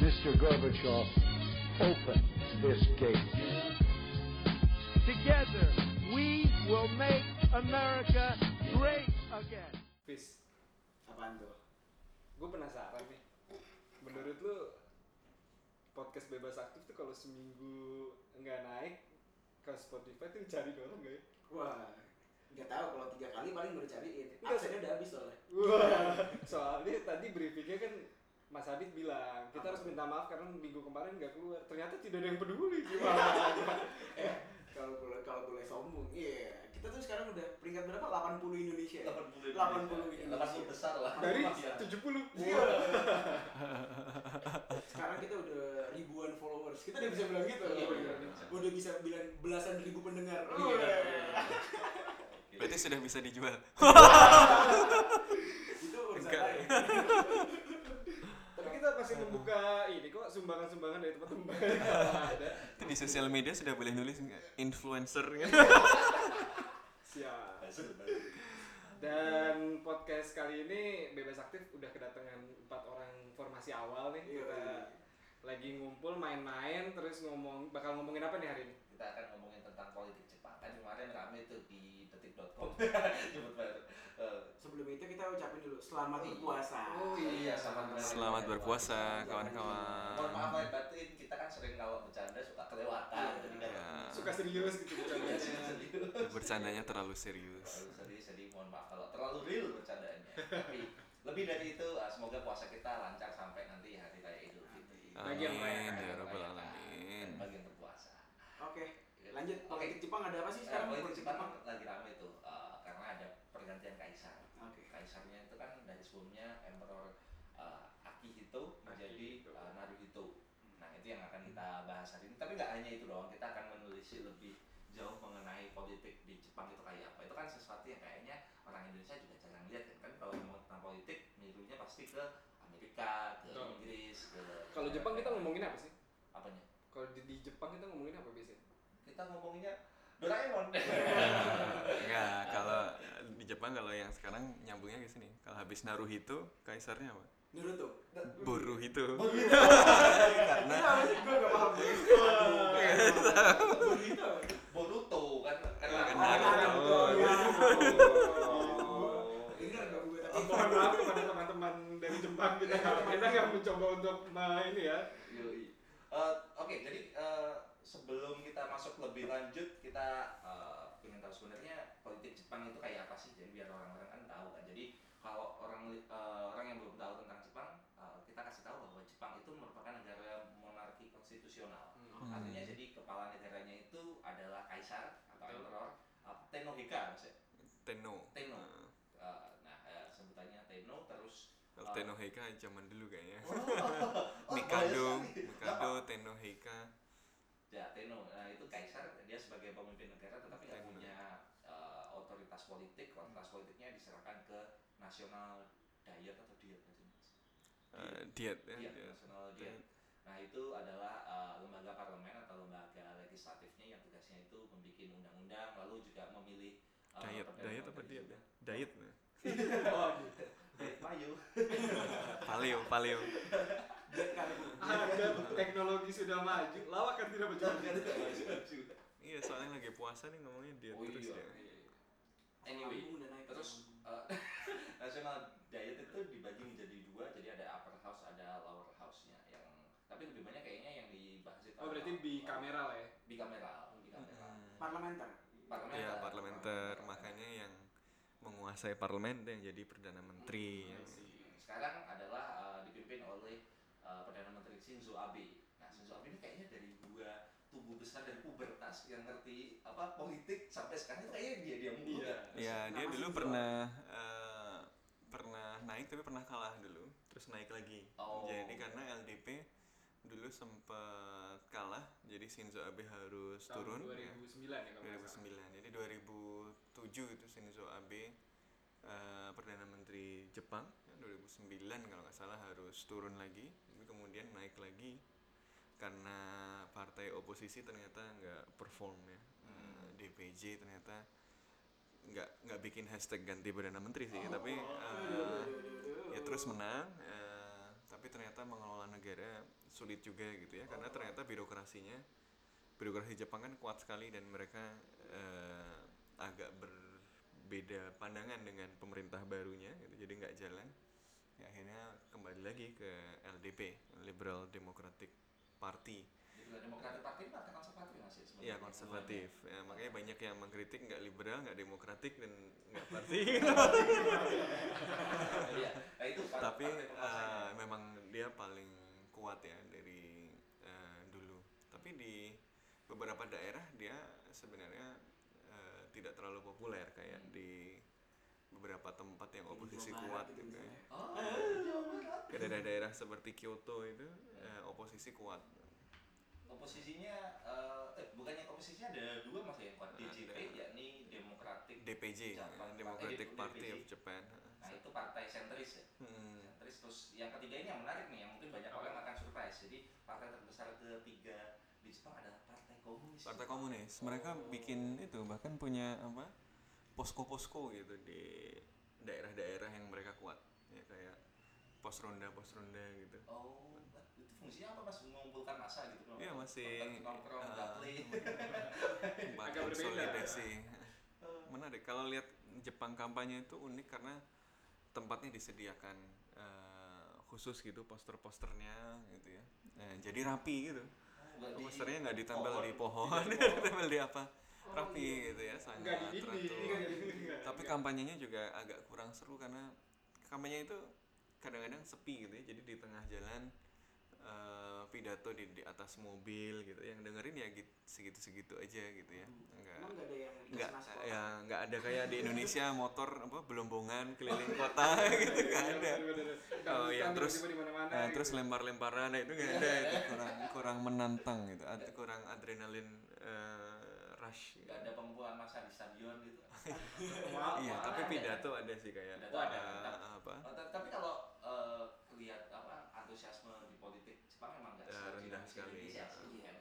Mr. Gorbachev, open this gate. Together, we will make America great again. Fis, Apaan tuh? gue penasaran nih. Menurut lu podcast bebas aktif tuh kalau seminggu nggak naik ke Spotify tuh cari orang nggak ya? Wah, nggak tahu kalau tiga kali paling baru cariin. Nggak, Absennya udah habis soalnya. Wah, soalnya tadi briefingnya kan Mas Adit bilang kita harus minta maaf karena minggu kemarin nggak keluar. Ternyata tidak ada yang peduli gimana? Eh, kalau boleh kalau boleh sombong, iya. Kita tuh sekarang udah peringkat berapa? 80 Indonesia. ya? 80 80 Indonesia. 80 besar lah. Dari Iya. 70 Iya. Sekarang kita udah ribuan followers. Kita udah bisa bilang gitu. Iya, iya, bisa. Udah bisa bilang belasan ribu pendengar. Iya. Berarti sudah bisa dijual. Itu urusan Enggak. lain. Masih membuka ini kok sumbangan-sumbangan dari teman-teman. ada. Di sosial media sudah boleh nulis nggak? influencer kan? Siap. Dan podcast kali ini bebas aktif udah kedatangan empat orang formasi awal nih. Kita lagi ngumpul main-main terus ngomong bakal ngomongin apa nih hari ini? Kita akan ngomongin tentang politik Jepang. Kan kemarin rame tuh di detik.com. Nyebut. Sebelum itu kita ucapin dulu selamat Iya. berpuasa. Oh iya, selamat berpuasa. Selamat berpuasa, Mohon kawan-kawan. maaf lahir batin, kita kan sering kalau bercanda suka kelewatan. Jadi kan Ya. Suka serius gitu bercandanya. serius. Bercandanya terlalu serius. Terlalu serius, jadi mohon maaf kalau terlalu real bercandaannya. Tapi lebih dari itu, eh, semoga puasa kita lancar sampai nanti hari raya Idul Fitri. Bagi yang Amin lain. ya rabbal Merayakan, alamin. Bagi yang berpuasa. Oke, lanjut. Politik Jepang ada apa sih Eh, sekarang? politik Jepang lagi rame tuh eh, karena ada pergantian kaisar. Oke. Kaisarnya itu kan dari sebelumnya Emperor eh, Akihito menjadi eh, Naruhito. Nah itu yang akan kita bahas hari ini. Tapi nggak hanya itu doang, kita akan menelisik lebih jauh mengenai politik di Jepang itu kayak apa. Itu kan sesuatu yang kayaknya orang Indonesia juga jarang lihat kan. Kan kalau ngomong tentang politik, milunya pasti ke Amerika, ke Betul. Inggris, ke Kalau Jepang kita ngomongin apa sih? apanya? Kalau di, di Jepang kita ngomongin apa biasanya? Kita ngomonginnya Doraemon. Enggak, kalau di Jepang kalau yang sekarang nyambungnya ke sini. Kalau habis Naruhito, kaisarnya apa? Naruto. Boruhito. Karena gue gak paham. Naruto. Boruto kan kan Kan Naruto. Oh, tadi? mohon maaf kepada teman-teman dari Jepang kita kita nggak mencoba untuk ma- ini ya. Eh, Oke, jadi eh, sebelum kita masuk lebih lanjut, kita eh, ingin tahu sebenarnya politik Jepang itu kayak apa sih? Jadi biar orang-orang kan tahu kan. Jadi kalau orang li- eh, orang yang belum tahu tentang Jepang, eh, kita kasih tahu bahwa Jepang itu merupakan negara monarki konstitusional. Hmm. Artinya jadi kepala negaranya itu adalah kaisar atau emperor, uh, Tenohika maksudnya. Tenno. Tenno. Nah, Eh, nah, eh, sebutannya Tenno terus Kalau Tenno Heika zaman dulu kayaknya. oh, Mikado, bahaya sekali. Mikado, Tenno Heika. Ya, Tenno, nah, itu kaisar, dia sebagai pemimpin negara tetapi nggak punya eh, otoritas politik, otoritas politiknya diserahkan ke nasional diet atau diet gitu, Mas? Eh, diet ya. Diet, diet. nasional diet. Nah itu adalah eh, lembaga parlemen atau lembaga legislatifnya yang tugasnya itu membuat undang-undang, lalu juga memilih eh, Diet, diet apa diet? juga. Diet. Oh, Diet. Paleo, paleo. Kali. ada teknologi sudah maju, lawak kan tidak berjalan. Iya, soalnya lagi puasa nih ngomongnya diet Oh terus iya. ya. Anyway, terus eh, national diet itu dibagi menjadi dua jadi ada upper house ada lower house-nya yang tapi lebih banyak kayaknya yang dibahas itu Oh berarti bi kamera lah ya? Bikameral Hmm. Parlementer. parlementer Iya, parlementer. Makanya yang menguasai parlemen yang jadi perdana menteri. Iya sekarang adalah eh, dipimpin oleh eh, perdana menteri Shinzo Abe nah Shinzo Abe ini kayaknya dari dua tubuh besar dari pubertas yang ngerti apa politik sampai sekarang itu kayaknya dia dia mulu Iya. kan Ya, dia dulu Shinzo. pernah eh, pernah naik tapi pernah kalah dulu, terus naik lagi. Oh. Jadi karena LDP dulu sempat kalah, jadi Shinzo Abe harus Tahun turun ya. 2009 ya kalau nggak salah. 2009. Jadi 2007 itu Shinzo Abe eh, perdana menteri Jepang. Ya, 2009 kalau nggak salah harus turun lagi, tapi kemudian naik lagi karena partai oposisi ternyata nggak perform ya. Eh, DPJ ternyata nggak nggak bikin hashtag ganti perdana menteri sih, tapi eh, ya terus menang. eh, tapi ternyata mengelola negara sulit juga gitu ya karena ternyata birokrasinya birokrasi Jepang kan kuat sekali dan mereka eh, agak berbeda pandangan dengan pemerintah barunya gitu jadi nggak jalan ya akhirnya kembali lagi ke LDP Liberal Democratic Party Demokratik Parti ini partai konservatif masih sebenarnya. Iya konservatif, ya, makanya banyak yang mengkritik nggak liberal, nggak demokratik dan nggak parti. Iya. Nah itu Tapi eh, memang dia paling kuat ya dari eh, dulu. Tapi di beberapa daerah dia sebenarnya eh, tidak terlalu populer kayak di beberapa tempat yang oposisi kuat gitu ya. Oh. Ke daerah-daerah seperti Kyoto itu eh, oposisi kuat. Oposisinya eh, eh bukannya oposisinya ada dua mas ya kuat DJP Ada. yakni Demokratik DPJ, Jepang. ya, Democratic Eh, Party DPJ. of Japan. Nah itu partai sentris ya. Hmm. Sentris terus yang ketiga ini yang menarik nih yang mungkin banyak orang surprise. Jadi partai terbesar ketiga di Jepang adalah Partai Komunis. Partai Komunis. Mereka bikin itu bahkan punya apa? Posko-posko gitu di daerah-daerah yang mereka kuat. Ya kayak pos ronda pos ronda gitu. Oh, itu fungsinya apa mas? Mengumpulkan massa gitu? Iya masih nongkrong, eh, gaple. buat Agak berbeda. konsolidasi. Menarik. Kalau lihat Jepang kampanye itu unik karena tempatnya disediakan khusus gitu poster-posternya gitu ya. Nah, jadi rapi gitu. Di- Posternya nggak ditempel pohon. di pohon, ditempel di apa. Rapi gitu ya, sangat teratur. Tapi kampanyenya juga agak kurang seru karena kampanye itu kadang-kadang sepi gitu ya. Jadi di tengah jalan eh, pidato di, di atas mobil gitu. Yang dengerin ya gitu, segitu-segitu aja gitu ya. Enggak Emang nggak ada yang nggak dikasih naskah? ya nggak ada kayak di Indonesia motor apa belombongan keliling kota gitu nggak ada Oh, yang terus Nah, terus lempar-lemparan nah, itu nggak ada itu kurang kurang menantang gitu Ad- kurang adrenalin eh, rush gitu. Nggak ada pengumpulan massa di stadion gitu. iya tapi ada. pidato ada sih kayak ada. eh, apa Oh, ta- tapi kalau eh, lihat apa antusiasme di politik Jepang memang nggak Ya, sekali. Indonesia sih. Iya.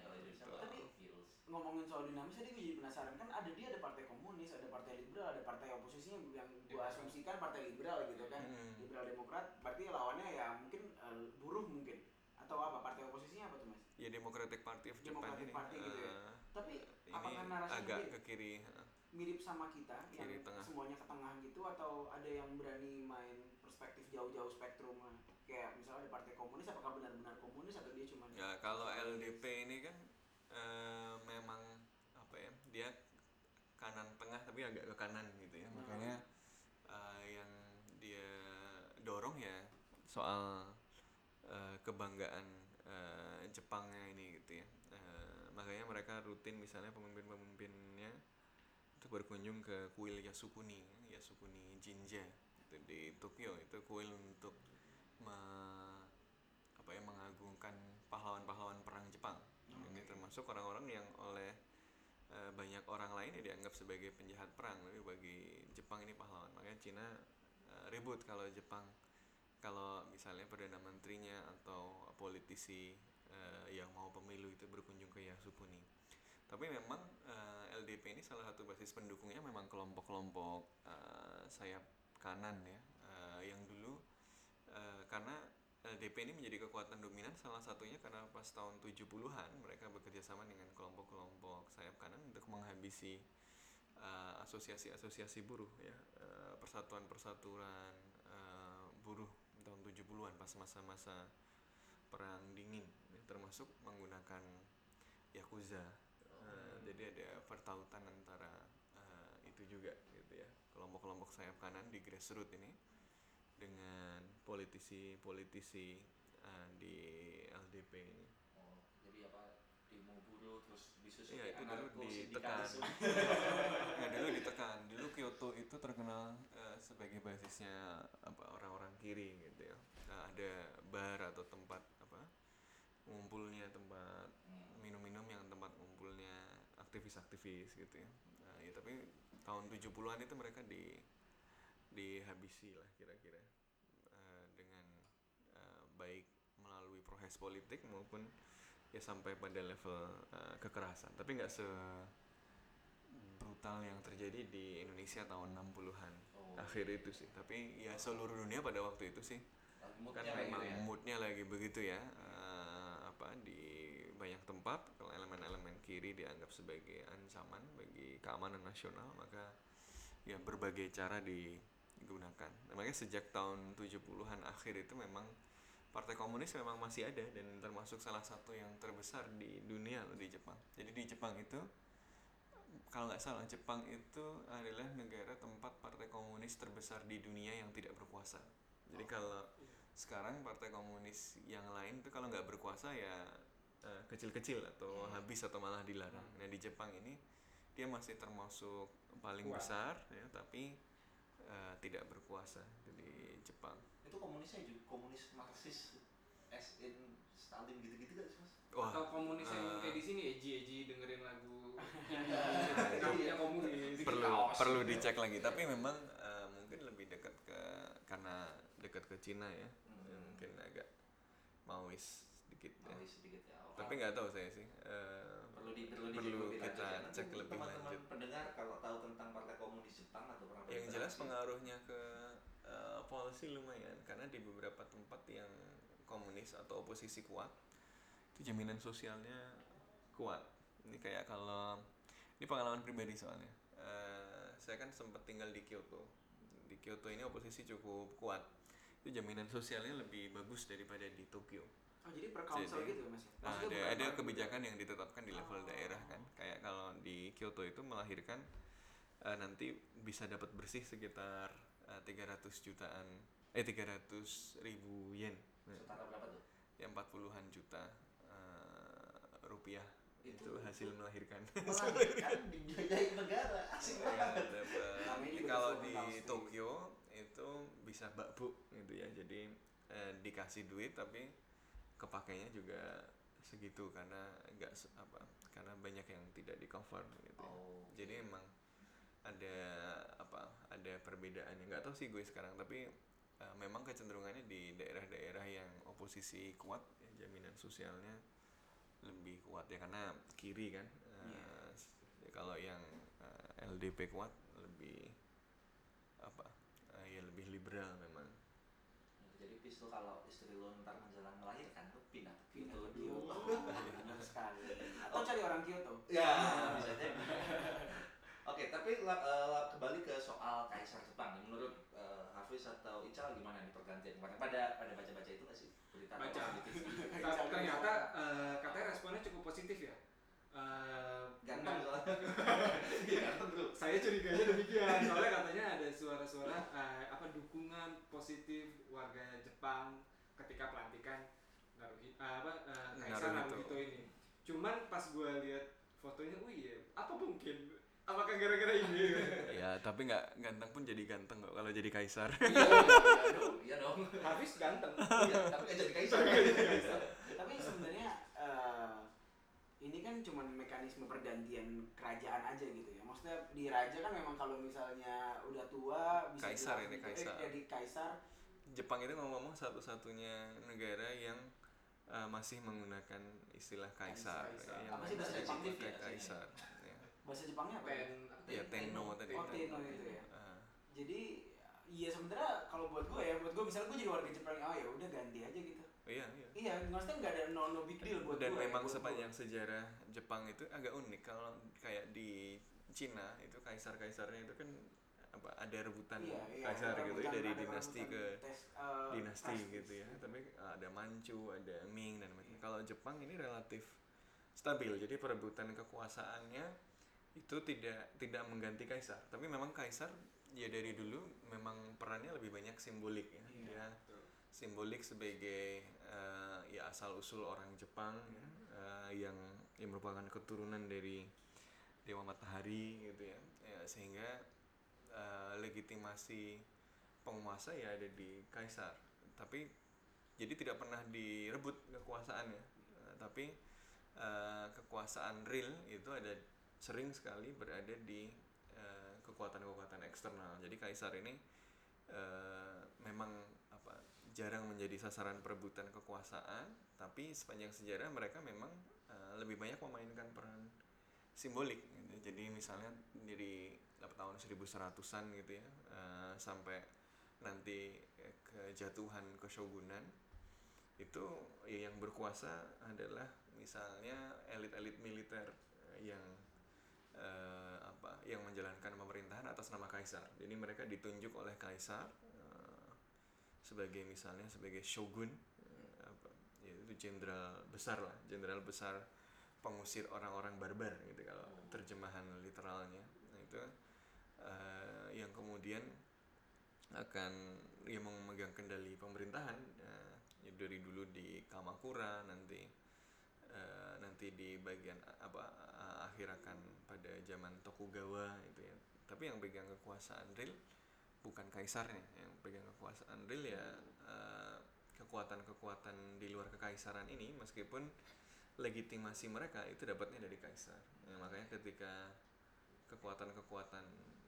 Kan feels. ngomongin soal dinamis tadi gue jadi penasaran kan ada dia ada partai komunis ada partai liberal ada partai oposisinya yang gue asumsikan partai liberal gitu kan Hmm. liberal demokrat berarti lawannya ya mungkin eh, buruh mungkin atau apa partai oposisinya apa tuh mas ya Democratic Party of Japan Democratic ini Party gitu ya. eh, tapi ini apakah narasinya agak ke kiri eh. mirip sama kita yang Kiri tengah. semuanya ke tengah gitu atau ada yang berani main perspektif jauh-jauh spektrum kayak misalnya partai komunis apakah benar-benar komunis atau dia cuma Ya kalau LDP ini kan eh, memang apa ya dia kanan tengah tapi agak ke kanan gitu ya Hmm. makanya eh, yang dia dorong ya soal eh, kebanggaan eh, Jepangnya ini gitu ya Eh, makanya mereka rutin misalnya pemimpin-pemimpinnya itu berkunjung ke kuil Yasukuni Yasukuni Jinja itu di Tokyo itu kuil untuk me- apa ya mengagungkan pahlawan-pahlawan perang Jepang. Ini termasuk orang-orang yang oleh eh, banyak orang lain ya dianggap sebagai penjahat perang, tapi bagi Jepang ini pahlawan. Makanya Cina eh, ribut kalau Jepang kalau misalnya perdana menterinya atau politisi eh, yang mau pemilu itu berkunjung ke Yasukuni. Tapi memang eh, LDP ini salah satu basis pendukungnya memang kelompok-kelompok eh, sayap kanan ya, eh, yang dulu LDP ini menjadi kekuatan dominan salah satunya karena pas tahun 70-an mereka bekerja sama dengan kelompok-kelompok sayap kanan untuk menghabisi eh, asosiasi-asosiasi buruh ya eh, persatuan-persatuan eh, buruh tahun 70-an pas masa-masa perang dingin ya, termasuk menggunakan yakuza. Eh, jadi ada pertautan antara eh, itu juga gitu ya kelompok-kelompok sayap kanan di grassroots ini dengan politisi-politisi eh, di LDP ini. Oh, jadi apa demo buruh terus disusul Iya itu dulu ditekan. ya dulu ditekan. Dulu Kyoto itu terkenal eh, sebagai basisnya apa orang-orang kiri gitu ya. Nah, ada bar atau tempat apa ngumpulnya tempat Hmm. minum-minum yang tempat ngumpulnya aktivis-aktivis gitu ya. Nah, ya tapi tahun 70-an itu mereka di dihabisi lah kira-kira Eh, dengan eh, baik melalui proses politik maupun ya sampai pada level eh, kekerasan. Tapi nggak se brutal yang terjadi di Indonesia tahun 60-an Oh. akhir itu sih. Tapi ya seluruh dunia pada waktu itu sih kan memang gitu ya. moodnya lagi begitu ya eh, di banyak tempat kalau elemen-elemen kiri dianggap sebagai ancaman bagi keamanan nasional maka ya berbagai cara digunakan makanya sejak tahun 70-an akhir itu memang Partai Komunis memang masih ada dan termasuk salah satu yang terbesar di dunia loh di Jepang. Jadi di Jepang itu kalau nggak salah Jepang itu adalah negara tempat partai komunis terbesar di dunia yang tidak berkuasa. Jadi kalau sekarang partai komunis yang lain itu kalau nggak berkuasa ya eh, kecil-kecil atau habis atau malah dilarang. Nah di Jepang ini dia masih termasuk paling Kuat. besar ya tapi eh, tidak berkuasa di Jepang. Itu komunisnya juga komunis Marxis as in Stalin gitu-gitu gak sih mas? Atau komunis yang eh, kayak di sini Eji Eji dengerin lagu Iya. Kamunya komunis. Bikin perlu kaos perlu gitu. dicek lagi tapi memang eh, mungkin lebih dekat ke karena dekat ke Cina ya Hmm. mungkin agak Maois sedikit ya. Maois sedikit ya. Tapi nggak tahu saya sih perlu di perlu, lebih kita cek lebih teman-teman lanjut. pendengar kalau tahu tentang partai komunis Jepang atau pernah yang jelas pengaruhnya ke eh, policy lumayan karena di beberapa tempat yang komunis atau oposisi kuat itu jaminan sosialnya kuat. Ini kayak kalau ini pengalaman pribadi soalnya. Eh, saya kan sempat tinggal di Kyoto. Di Kyoto ini oposisi cukup kuat. Itu jaminan sosialnya lebih bagus daripada di Tokyo Oh jadi per council Jadi, gitu ya mas? ya? Nah, ada ada per- kebijakan yang ditetapkan di level Oh. daerah kan. Kayak kalau di Kyoto itu melahirkan eh, nanti bisa dapat bersih sekitar eh, 300 jutaan eh 300 ribu yen. Setara berapa tuh? ya 40-an juta eh, rupiah itu, Itu- hasil melahirkan. Melahirkan dibiayai negara asik Ya, banget. juga kalau di Tokyo itu bisa bakbu gitu ya. Jadi eh, dikasih duit tapi kepakainya juga segitu karena enggak se- apa karena banyak yang tidak di cover gitu. ya. Oh. Jadi emang ada apa ada perbedaan nggak tahu sih gue sekarang tapi eh, memang kecenderungannya di daerah-daerah yang oposisi kuat ya, jaminan sosialnya lebih kuat ya karena kiri kan eh, Iya. ya kalau yang eh, LDP kuat lebih apa eh, ya lebih liberal memang Jadi pis kalau istri lo ntar menjelang melahirkan pindah ke Kyoto dulu. Kyoto. Benar sekali. Atau cari orang Kyoto. Ya, bisa jadi. Oke, tapi la- kembali ke soal Kaisar Jepang. Menurut eh, Hafiz atau Ical gimana nih pergantian kemarin? Pada pada baca-baca itu nggak sih berita Baca. Ternyata eh, katanya responnya cukup positif ya. Eh, Ganteng nah, soalnya. Iya, saya curiganya demikian soalnya katanya ada suara-suara eh, apa dukungan positif warga Jepang ketika pelantikan Naruhito apa eh, Kaisar Naruhito. Naruhito ini cuman pas gue lihat fotonya oh iya apa mungkin apakah gara-gara ini ya tapi nggak ganteng pun jadi ganteng kok kalau jadi kaisar Iya, iya dong, iya dong. Hafiz ganteng Iya, tapi nggak jadi Kaisar. Tapi sebenarnya eh, ini kan cuma mekanisme pergantian kerajaan aja gitu ya. Maksudnya di raja kan memang kalau misalnya udah tua bisa Kaisar ini, kaisar. Eh, jadi kaisar. Jepang itu ngomong-ngomong satu-satunya negara yang uh, masih menggunakan istilah kaisar, Kaisar. ya, yang Apa sih bahasa masih Jepang ya? kaisar. ya. Bahasa Jepangnya apa? pen Ya tenno tadi. Oh, tenno itu ya. Ah, Jadi iya sebenarnya kalau buat gue ya, buat gue misalnya gue jadi warga Jepang, oh ya udah ganti aja gitu. iya, iya. Iya, maksudnya nggak ada no, no big deal buat Dan gue. memang buat sepanjang gue. sejarah Jepang itu agak unik kalau kayak di Cina itu kaisar-kaisarnya itu kan apa ada rebutan Iya, iya, kaisar gitu ya dari dinasti ke tes- eh, dinasti prestis. gitu ya. Tapi ada Manchu ada Ming dan macam kalau Jepang ini relatif stabil jadi perebutan kekuasaannya itu tidak tidak mengganti kaisar. Tapi memang kaisar ya dari dulu memang perannya lebih banyak simbolik ya. Iya, dia simbolik sebagai eh, ya asal usul orang Jepang ya, eh, yang yang merupakan keturunan dari dewa matahari gitu ya, Ya, sehingga eh, legitimasi penguasa ya ada di kaisar. Tapi jadi tidak pernah direbut kekuasaannya Eh, tapi eh, kekuasaan real itu ada sering sekali berada di eh, kekuatan-kekuatan eksternal. Jadi kaisar ini eh, memang apa jarang menjadi sasaran perebutan kekuasaan tapi sepanjang sejarah mereka memang eh, lebih banyak memainkan peran simbolik. Jadi misalnya dari tahun 1100-an gitu ya eh, sampai nanti kejatuhan keshogunan itu ya yang berkuasa adalah misalnya elit-elit militer yang eh, apa yang menjalankan pemerintahan atas nama kaisar. Jadi mereka ditunjuk oleh kaisar eh, sebagai misalnya sebagai shogun eh, apa yaitu jenderal besar lah, jenderal besar pengusir orang-orang barbar gitu kalau terjemahan literalnya. Nah, itu eh, yang kemudian akan ya memegang kendali pemerintahan ya dari dulu di Kamakura nanti eh, nanti di bagian apa a- akhir akan pada zaman Tokugawa itu ya. Tapi yang pegang kekuasaan real bukan kaisarnya. Yang pegang kekuasaan real ya eh, kekuatan-kekuatan di luar kekaisaran ini meskipun legitimasi mereka itu dapatnya dari kaisar. Ya, makanya ketika kekuatan-kekuatan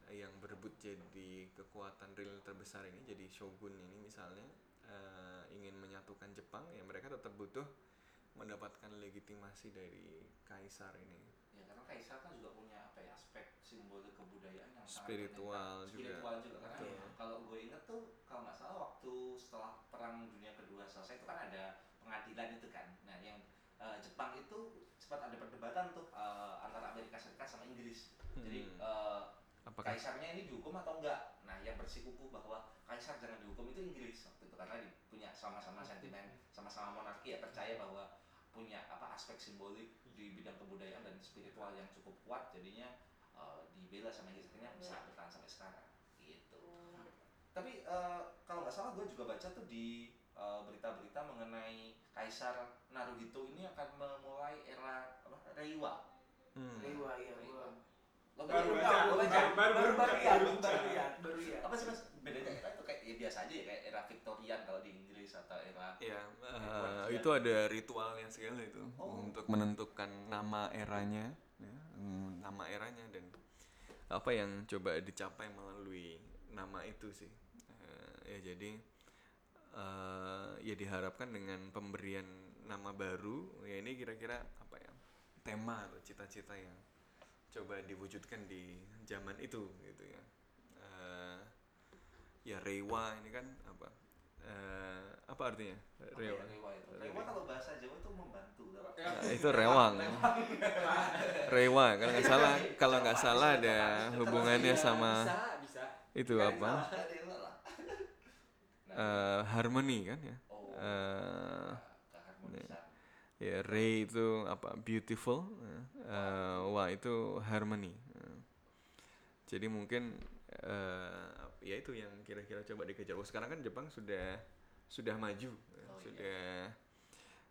yang berebut jadi kekuatan real terbesar ini jadi shogun ini misalnya eh, ingin menyatukan Jepang ya mereka tetap butuh mendapatkan legitimasi dari kaisar ini ya karena kaisar kan juga punya apa ya aspek simbol kebudayaan yang sangat Spiritual penting. juga. spiritual juga karena Betul. kalau gue inget tuh kalau nggak salah waktu setelah perang dunia kedua selesai itu kan ada pengadilan itu kan nah yang eh, Jepang itu sempat ada perdebatan tuh eh, antara Amerika Serikat sama Inggris jadi Hmm. eh, apakah kaisarnya ini dihukum atau enggak? Nah yang bersikukuh bahwa kaisar jangan dihukum itu Inggris waktu itu karena di- punya sama-sama sentimen sama-sama monarki ya percaya bahwa punya apa aspek simbolik di bidang kebudayaan dan spiritual yang cukup kuat jadinya eh, dibela sama Inggris akhirnya bisa bertahan sampai sekarang gitu. Tapi eh, kalau nggak salah gue juga baca tuh di eh, berita-berita mengenai Kaisar Naruhito ini akan memulai era apa, Reiwa. Hmm. Rewa ya, Lo Baru baca, tahu, lo baru- baca? baru- baru baru lihat, baru- baru lihat, baru lihat. apa sih mas bedanya era itu kayak ya biasa aja ya kayak era Victorian kalau di Inggris atau era Ya, eh, Edward itu ada ritualnya segala itu Oh. untuk menentukan nama eranya, ya, mm, nama eranya dan apa yang coba dicapai melalui nama itu sih. Eh, ya jadi eh, ya diharapkan dengan pemberian nama baru, ya ini kira-kira apa ya tema atau cita-cita yang coba diwujudkan di zaman itu gitu ya. Eh, ya Rewa ini kan apa? Eh, apa artinya apa ya, Rewa itu Rewa kalau bahasa Jawa itu membantu. Ya, Nah, itu rewang. Rewa kalau nggak salah kalau nggak salah ada hubungannya sama bisa bisa itu apa? Eh, harmony kan ya. keharmonisan. Ya Ray itu apa? Beautiful. Eh, wah itu harmony. Eh, jadi mungkin eh, ya itu yang kira-kira coba dikejar. Oh, sekarang kan Jepang sudah sudah maju, eh, Oh, iya. sudah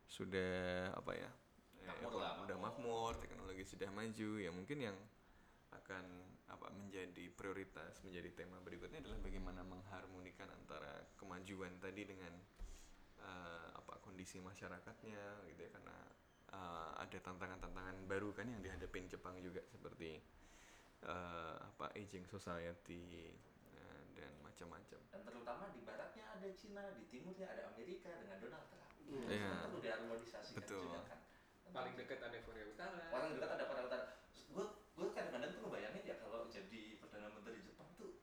sudah apa ya? eh, Makmur lah, udah makmur. makmur, teknologi sudah maju. Ya mungkin yang akan apa menjadi prioritas menjadi tema berikutnya adalah bagaimana mengharmonikan antara kemajuan tadi dengan eh, apa kondisi masyarakatnya gitu ya karena eh, ada tantangan-tantangan baru kan yang dihadapin Jepang juga seperti eh, apa aging society eh, dan macam-macam. Dan terutama di baratnya ada Cina, di timurnya ada Amerika dengan Donald Trump. Iya. Kan perlu diharmonisasikan Betul. juga kan. paling dekat ada Korea Utara Paling dekat ada Korea Utara. Gue gue kadang-kadang tuh ngebayangin ya kalau jadi perdana menteri Jepang tuh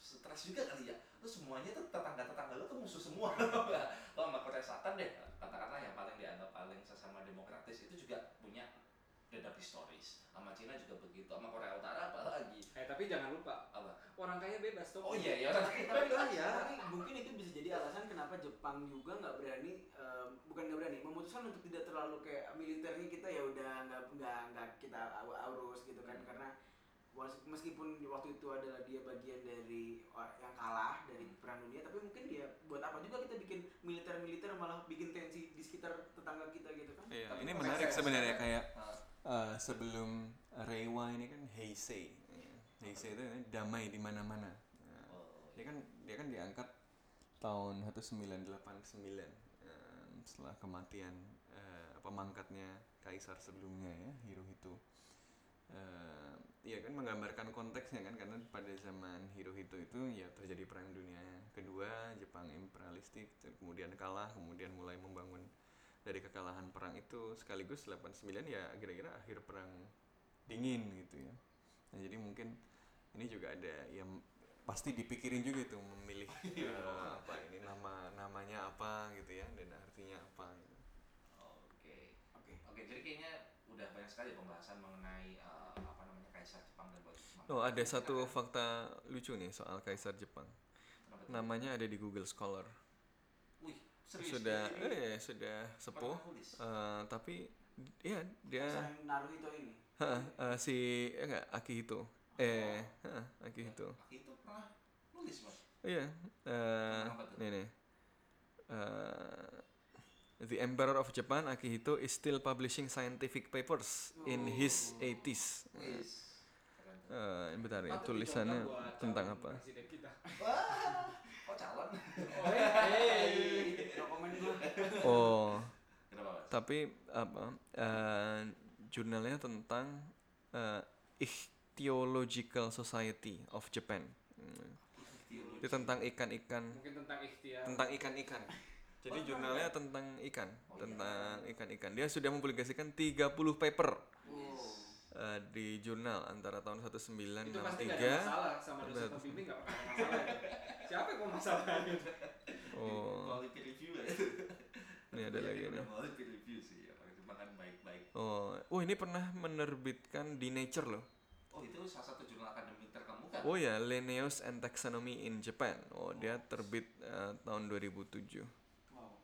stres juga kali ya. Lu semuanya tuh tetangga-tetangga lu tuh musuh semua. lo sama Korea Selatan deh, katakanlah yang paling dianggap paling sesama demokratis itu juga punya dendam historis. Sama Cina juga begitu, sama Korea Utara apalagi. eh tapi jangan lupa Apa? orang kaya bebas tuh Oh iya ya. tapi tapi tapi mungkin itu bisa jadi alasan kenapa Jepang juga nggak berani em, bukan nggak berani memutuskan untuk tidak terlalu kayak militernya kita ya udah nggak nggak nggak kita urus gitu kan Hmm. karena meskipun di waktu itu adalah dia bagian dari yang kalah dari perang dunia tapi mungkin dia buat apa juga kita bikin militer militer malah bikin tensi di sekitar tetangga kita gitu kan. Iya, Tapi ini menarik sebenarnya kayak eh, sebelum Reiwa ini kan Heisei. Heisei itu damai di mana-mana. Nah, oh, dia kan dia kan diangkat tahun 1989 em, setelah kematian eh, apa mangkatnya kaisar sebelumnya ya Hirohito. Eh, Iya kan menggambarkan konteksnya kan karena pada zaman Hirohito itu ya terjadi perang dunia kedua Jepang imperialistik kemudian kalah kemudian mulai membangun dari kekalahan perang itu sekaligus 89 ya kira-kira akhir perang dingin gitu ya nah, jadi mungkin ini juga ada yang pasti dipikirin juga itu memilih eh, apa ini nama namanya apa gitu ya dan artinya apa gitu. Oke. Oke. Oke, jadi kayaknya udah banyak sekali pembahasan mengenai eh, apa namanya Kaisar Jepang dan Wali Jepang. Oh ada satu fakta lucu nih soal Kaisar Jepang. Namanya ada di Google Scholar. Wih, serius. Sudah eh sudah sepuh. eh, tapi ya dia Naruhito ini. Heeh, eh, si eh, enggak Akihito. Eh, heeh, Akihito. Itu pernah nulis, Mas. Iya, eh nih nih. Eh, the Emperor of Japan Akihito is still publishing scientific papers in his 80s. Wis. Eh, bentar ya, tulisannya tentang calon apa? Wah, kok calon? Oh, Kenapa, Mas? tapi apa? eh, jurnalnya tentang eh, Ichthyological Society of Japan. Hmm. Itu tentang ikan-ikan Mungkin tentang ikhtiar. tentang ikan-ikan. Jadi jurnalnya tentang ikan, tentang ikan-ikan. Dia sudah mempublikasikan 30 paper eh, di jurnal antara tahun itu pasti nggak ada 1963. masalah sama dosen pembimbing nggak pernah masalah ya. siapa yang mau masalahin Oh, Quality review ya. ini ada lagi Iya, nih. Quality review sih, ya. Cuma kan baik-baik. Oh, oh ini pernah menerbitkan di Nature loh. Oh, itu salah satu jurnal akademik terkemuka. Oh ya, Linnaeus and Taxonomy in Japan. Oh, dia terbit eh, tahun 2007. Wow.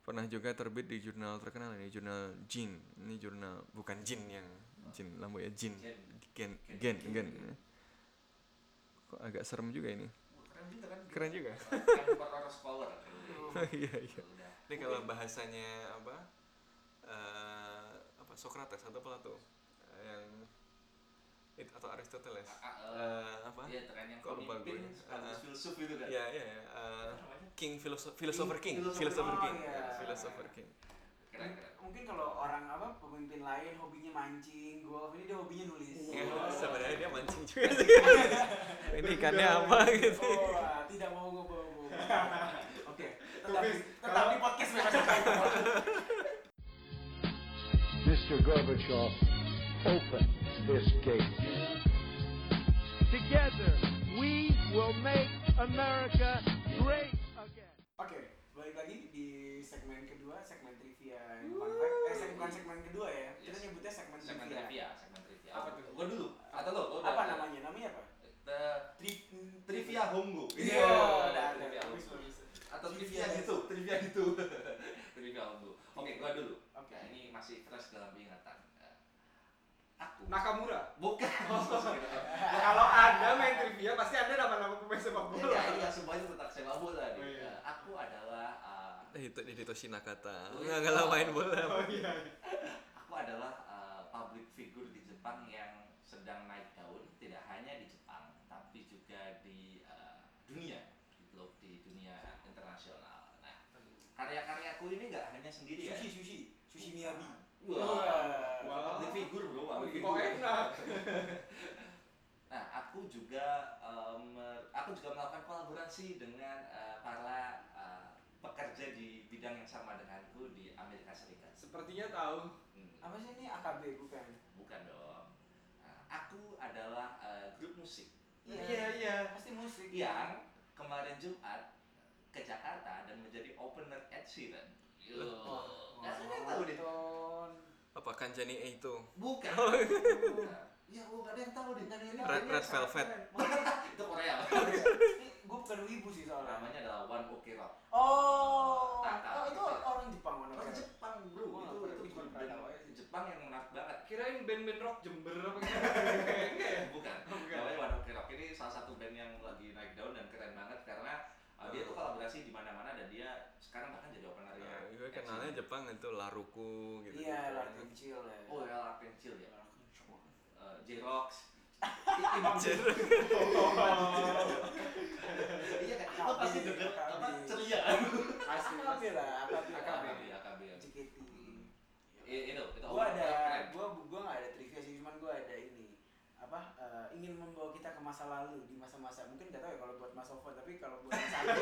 Pernah juga terbit di jurnal terkenal ini, jurnal Jin. Ini jurnal bukan Jin yang Jin, lampu ya Jin. Gen. Gen, gen, gen. Kok agak serem juga ini. Keren juga kan. Keren juga. Emperor scholar. Iya, iya. Ini kalau bahasanya apa? eh, apa Socrates atau Plato? Eh, yang itu atau Aristoteles? Ah, ah, Eh, apa? Iya, yang Kok lupa gue. sekaligus Ah. filsuf gitu kan. Iya, iya, iya. eh, Apa namanya? King Philosopher Philosopher King, Philosopher- Philosopher oh, King, iya. ya, Philosopher King. Mungkin kalau orang apa pemimpin lain hobinya mancing, golf ini dia hobinya nulis. Ya, sebenarnya dia mancing juga sih. Ini ikannya apa gitu. Oh, ah, tidak mau gue bawa Oke, tetap di, tetap di podcast bebas aktif. Mr. Gorbachev, open this gate. Together, we will make America great again. Oke, balik lagi di segmen kedua, segmen trivia fun fact. Eh, segmen, bukan segmen kedua ya. Kita Yes. nyebutnya segmen, Segmen trivia. trivia, segmen trivia. Apa tuh? Gua dulu. Atau lo? Gua Apa namanya? Namanya apa? The tri- trivia Hongo. Iya, ada. trivia Hongo. Atau Trivia gitu, trivia gitu. trivia Hongo. Oke, gua dulu. Oke. Nah, ini masih fresh dalam ingatan. Nakamura Bukan. kalau anda main trivia pasti anda nama-nama pemain sepak bola Iya, iya, semuanya tentang sepak bola. Oh, iya. Aku adalah eh, Eh, itu di Hitoshi Nakata. Oh, Enggak iya. kalau main bola. oh iya aku adalah uh, public figure di Jepang yang sedang naik daun tidak hanya di Jepang tapi juga di uh, dunia gitu loh, di dunia internasional. Nah, karya-karyaku ini nggak hanya sendiri ya. Sushi, sushi, sushi Miyabi. Wah, Wah. public figure bro, public kok figure. enak Nah, aku juga um, aku juga melakukan kolaborasi dengan uh, para uh, pekerja di bidang yang sama denganku di Amerika Serikat. sepertinya tahu Hmm. Apa sih ini AKB bukan? Bukan dong. Nah, aku adalah uh, grup musik iya iya Pasti musik. yang kemarin Jumat ke Jakarta dan menjadi opener Ed Sheeran. Yo. Wah, Nah, saya tahu deh. Apa Kanjani E itu? Bukan. ya, oh, gak ada yang tahu deh. Yang tahu. Red Red Velvet. Itu Korea. Ini gue bukan wibu sih soalnya. Namanya adalah One Ok Rock. Oh, oh itu orang Jepang mana? Orang Jepang bro, nggak itu itu bikin band. Jepang yang menarik banget. kirain band-band rock Jember apa gitu Bukan. Oh, bukan. Namanya One Ok Rock ini salah satu band yang lagi naik daun dan keren banget karena uh, dia tuh kolaborasi di mana-mana dan dia sekarang bahkan jadi opener ya. Nah, gue kenalnya Jepang itu Laruku gitu. Iya, lah kecil ya. Oh ya, Lark Pencil ya. Pencil. Uh, J-Rox. Imam J-Rox. Iya kan? Lo pasti denger apa ceria. asli AKB lah, AKB. AKB, AKB. JKT. Itu, itu Gua ada, gua gua nggak ada trivia sih, cuman gua ada ini apa eh, ingin membawa kita ke masa lalu di masa-masa mungkin gak tahu ya kalau buat Mas Ovo tapi kalau buat Mas Andi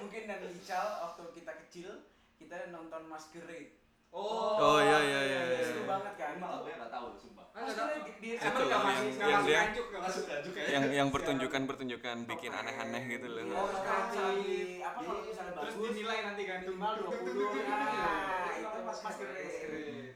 mungkin dan Ical waktu kita kecil kita nonton Masquerade oh Oh iya iya iya. iya. Itu banget kan. Ini malah gue nggak tahu sumpah. Ah, tahu. di, Emang nggak yang- masuk nggak masuk nggak masuk nganjuk ya? yang yang pertunjukan pertunjukan bikin aneh-aneh gitu loh Oh, kalau misalnya di apa kalau misalnya Terus bagus dinilai nanti kan minimal 20 Tuk, tuk, tuk, tuk, tuk, nah, itu Mas Masker.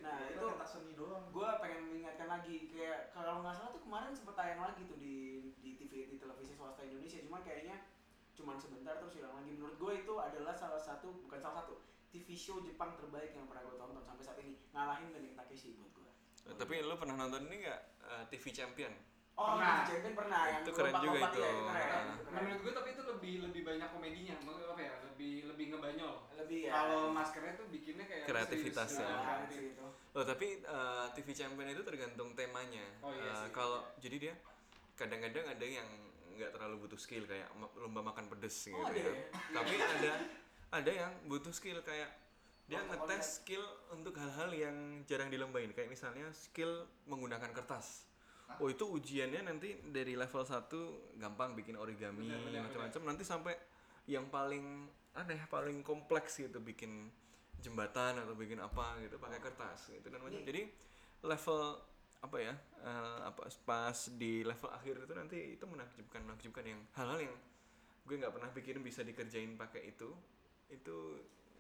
Nah, itu pentas seni doang. gue pengen mengingatkan lagi kayak kalau nggak salah tuh kemarin sempet tayang lagi tuh di di TV di televisi swasta Indonesia cuma kayaknya cuman sebentar terus hilang lagi menurut gue itu adalah salah satu bukan salah satu TV show Jepang terbaik yang pernah gue tonton sampai saat ini ngalahin Bening Takeshi buat gue Eh, tapi lu pernah nonton ini nggak eh, TV Champion oh Pernah. TV Champion pernah yang Itu keren juga itu. ya, itu keren, Ah. itu keren. Menurut gue tapi itu lebih lebih banyak komedinya, apa ya? Lebih lebih ngebanyol. lebih ya Kalau maskernya tuh bikinnya kayak Kreativitas ya. Nah, itu. Oh tapi eh, TV Champion itu tergantung temanya. Oh, iya. Kalau jadi dia kadang-kadang ada yang nggak terlalu butuh skill kayak lomba makan pedes gitu Oh, ada ya. ya? Tapi ada ada yang butuh skill kayak dia Oh, ngetes skill untuk hal-hal yang jarang dilombain. Kayak misalnya skill menggunakan kertas. Oh itu ujiannya nanti dari level 1 gampang bikin origami macam-macam. nanti sampai yang paling aneh paling kompleks gitu bikin jembatan atau bikin apa gitu pakai kertas gitu dan macam. Jadi level apa ya eh, apa pas di level akhir itu nanti itu menakjubkan menakjubkan yang hal-hal yang gue nggak pernah pikirin bisa dikerjain pakai itu itu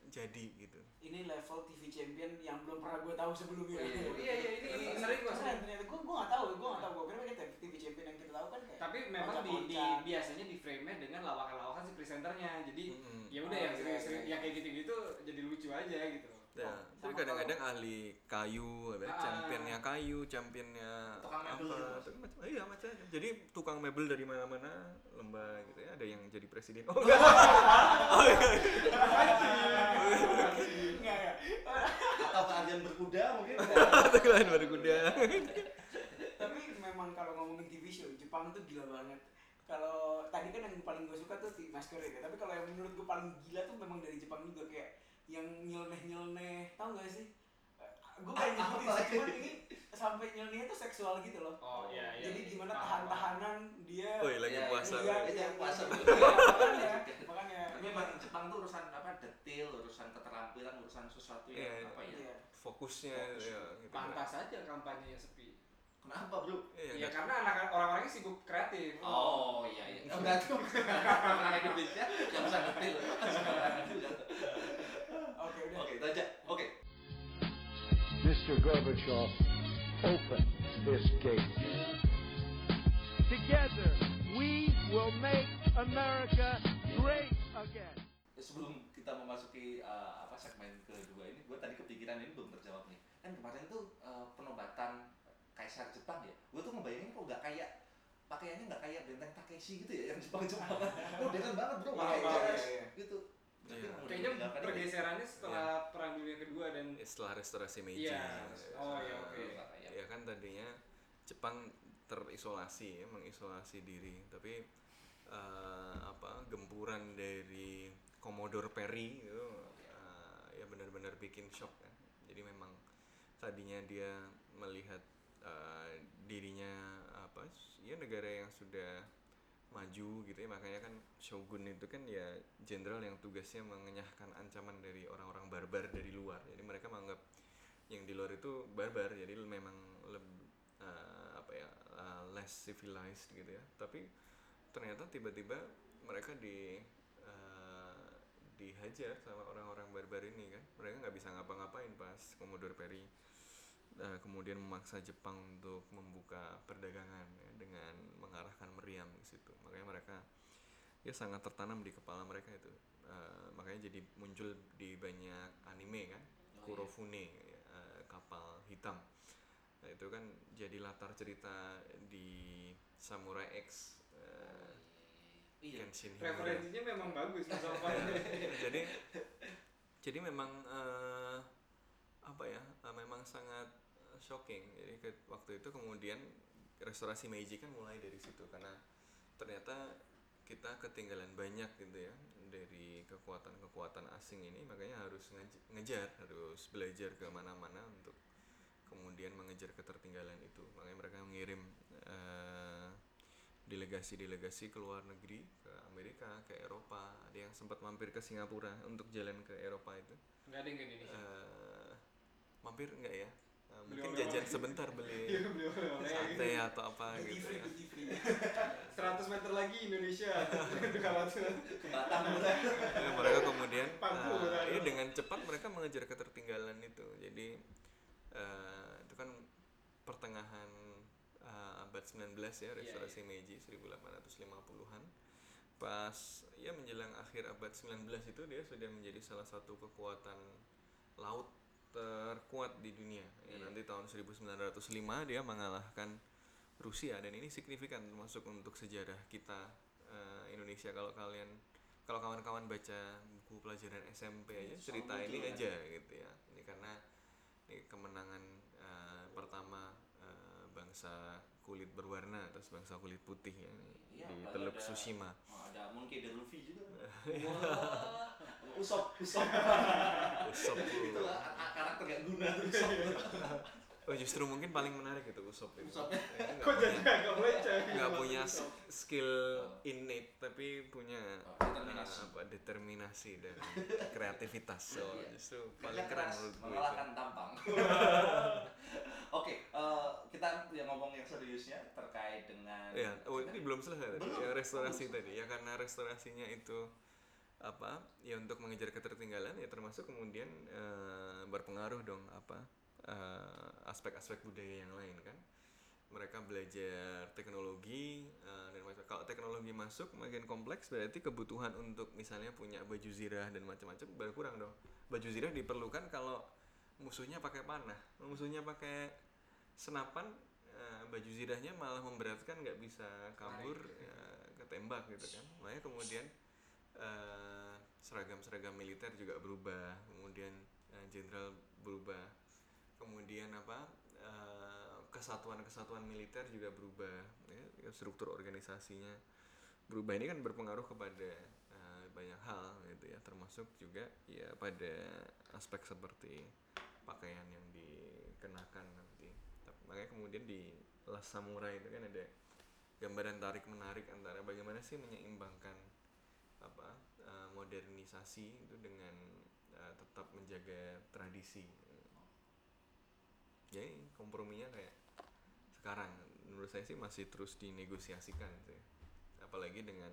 jadi gitu ini level TV Champion yang belum pernah gue tahu sebelumnya Iya, iya, iya, ini- ini sering gua keren ternyata gue gue nggak tahu gue nggak tahu gue kira kayak TV Champion yang kita tahu kan kayak Tapi memang di, di biasanya di frame-nya dengan lawakan-lawakan si presenternya. Jadi Mm-mm. ya udah Oh, yang iya, serius-serius iya. ya kayak gitu-gitu jadi lucu aja gitu. Ya, Oh, tapi kadang-kadang ahli kayu, ada Ah. championnya kayu, championnya Tukang mebel gitu, Mas? tukang macam- iya macam-macam. Jadi tukang mebel dari mana-mana lomba gitu ya. Ada yang jadi presiden. Oh enggak. oh, iya. Enggak ya. Atau keahlian berkuda mungkin. Itu lain baru kuda. Tapi memang kalau ngomongin TV show Jepang tuh gila banget. Kalau tadi kan yang paling gue suka tuh si Masquerade ya. Tapi kalau yang menurut gue paling gila tuh memang dari Jepang juga kayak yang nyeleneh-nyeleneh. Tahu gak sih? Gue pengen nyebutin sih, cuman ini sampai nyelenehnya tuh seksual gitu loh. Oh iya iya. Jadi gimana Paham, tahan-tahanan dia Oh, iya, lagi Iya, puasa. Iya, puasa iya, dulu. makanya, makanya. Tapi emang Jepang tuh urusan apa detail, urusan keterampilan, urusan sesuatu yang Iya, apa ya? Iya. Fokusnya Fokus. ya gitu. Pantas aja kampanye sepi. Kenapa bro? Iya, Ya karena anak orang-orangnya sibuk kreatif. Oh iya iya. Oh, enggak tuh. Orang Indonesia yang bisa detail. Oke, udah. Oke, itu aja. Oke. Mr. Gorbachev, open this gate. Together, we will make America great again. Sebelum kita memasuki eh, apa segmen kedua ini, gue tadi kepikiran ini belum terjawab nih. Kan kemarin tuh eh, penobatan Kaisar Jepang ya. Gue tuh ngebayangin kok nggak kayak pakaiannya nggak kayak benteng Takeshi gitu ya yang Jepang Jepang. Modern banget bro, pakai wow, iya, iya. gitu. Iya. yang Kayaknya pergeserannya setelah perang dunia kedua dan setelah restorasi Meiji. Iya. Oh, iya, Eh, oke. Nggak kayak- Ya kan tadinya Jepang terisolasi ya, mengisolasi diri, tapi eh, apa gempuran dari Commodore Perry itu eh, ya benar-benar bikin shock kan. Jadi memang tadinya dia melihat eh, dirinya apa ya negara yang sudah maju gitu ya. Makanya kan shogun itu kan ya jenderal yang tugasnya mengenyahkan ancaman dari orang-orang barbar dari luar. Jadi mereka menganggap yang di luar itu barbar jadi memang lebih apa ya uh, less civilized gitu ya. Tapi ternyata tiba-tiba mereka di uh, dihajar sama orang-orang barbar ini kan. Mereka nggak bisa ngapa-ngapain pas Commodore Perry uh, kemudian memaksa Jepang untuk membuka perdagangan ya, dengan mengarahkan meriam ke situ makanya mereka ya sangat tertanam di kepala mereka itu Uh, makanya jadi muncul di banyak anime kan Oh, iya. Kurofune ya, uh, kapal hitam nah itu kan jadi latar cerita di Samurai X uh, Iya. Kenshin Himura. referensinya memang bagus Mas Alvan. jadi jadi memang eh, apa ya eh, memang sangat shocking. Jadi ke, waktu itu kemudian restorasi Meiji kan mulai dari situ karena ternyata kita ketinggalan banyak gitu ya dari kekuatan-kekuatan asing ini makanya harus ngej- ngejar harus belajar ke mana-mana untuk kemudian mengejar ketertinggalan itu. Makanya mereka mengirim eh, delegasi-delegasi ke luar negeri ke Amerika ke Eropa. Ada yang sempat mampir ke Singapura untuk jalan ke Eropa itu. Nggak ada yang ke Indonesia. Eh, mampir enggak ya uh, mungkin jajan sebentar beli Iya, beli oleh-oleh. sate atau apa duty gitu free ya. duty free 100 meter lagi Indonesia. Kalau tuh. Ke Batam udah. Ya, mereka kemudian uh, ya dengan cepat mereka mengejar ketertinggalan itu. Jadi uh, itu kan pertengahan uh, abad 19 ya restorasi Meiji 1850-an pas ya menjelang akhir abad 19 itu dia sudah menjadi salah satu kekuatan laut terkuat di dunia ya, Iya. nanti tahun 1905 dia mengalahkan Rusia dan ini signifikan termasuk untuk sejarah kita eh, Indonesia kalau kalian kalau kawan-kawan baca buku pelajaran SMP aja Selalu cerita ini kan. aja gitu ya ini karena ini kemenangan eh, pertama eh, bangsa kulit berwarna atas bangsa kulit putih ya Iya, di Teluk ada- Tsushima Oh, ada Monkey the Luffy juga. Wah. Usop, Usop. Usop itu tuh. a- a- karakter gak guna tuh Usop. oh justru mungkin paling menarik itu Usop itu Usopnya. Ya, nggak kok jadi agak nggak punya s- skill innate tapi punya Oh, determinasi. uh, apa determinasi dan kreativitas so Iya. justru paling keren menurut gue mengalahkan tampang. Oke, eh, kita yang ngomong yang seriusnya terkait dengan ya oh ini belum selesai tadi ya restorasi Belum. tadi ya karena restorasinya itu apa ya untuk mengejar ketertinggalan ya termasuk kemudian eh, berpengaruh dong apa eh, aspek-aspek budaya yang lain kan? Mereka belajar teknologi eh, dan macam kalau teknologi masuk makin kompleks berarti kebutuhan untuk misalnya punya baju zirah dan macam-macam berkurang dong. Baju zirah diperlukan kalau musuhnya pakai panah. Musuhnya pakai senapan eh, baju zirahnya malah memberatkan nggak bisa kabur ya, ketembak gitu kan. Makanya kemudian seragam-seragam militer juga berubah. Kemudian jenderal berubah kemudian apa eh, kesatuan-kesatuan militer juga berubah ya, struktur organisasinya berubah. Ini kan berpengaruh kepada eh, banyak hal gitu ya. Termasuk juga ya pada aspek seperti pakaian yang dikenakan nanti. Makanya kemudian di Las Samurai itu kan ada gambaran tarik menarik antara bagaimana sih menyeimbangkan apa eh, modernisasi itu dengan tetap menjaga tradisi jadi komprominya kayak sekarang menurut saya sih masih terus dinegosiasikan sih apalagi dengan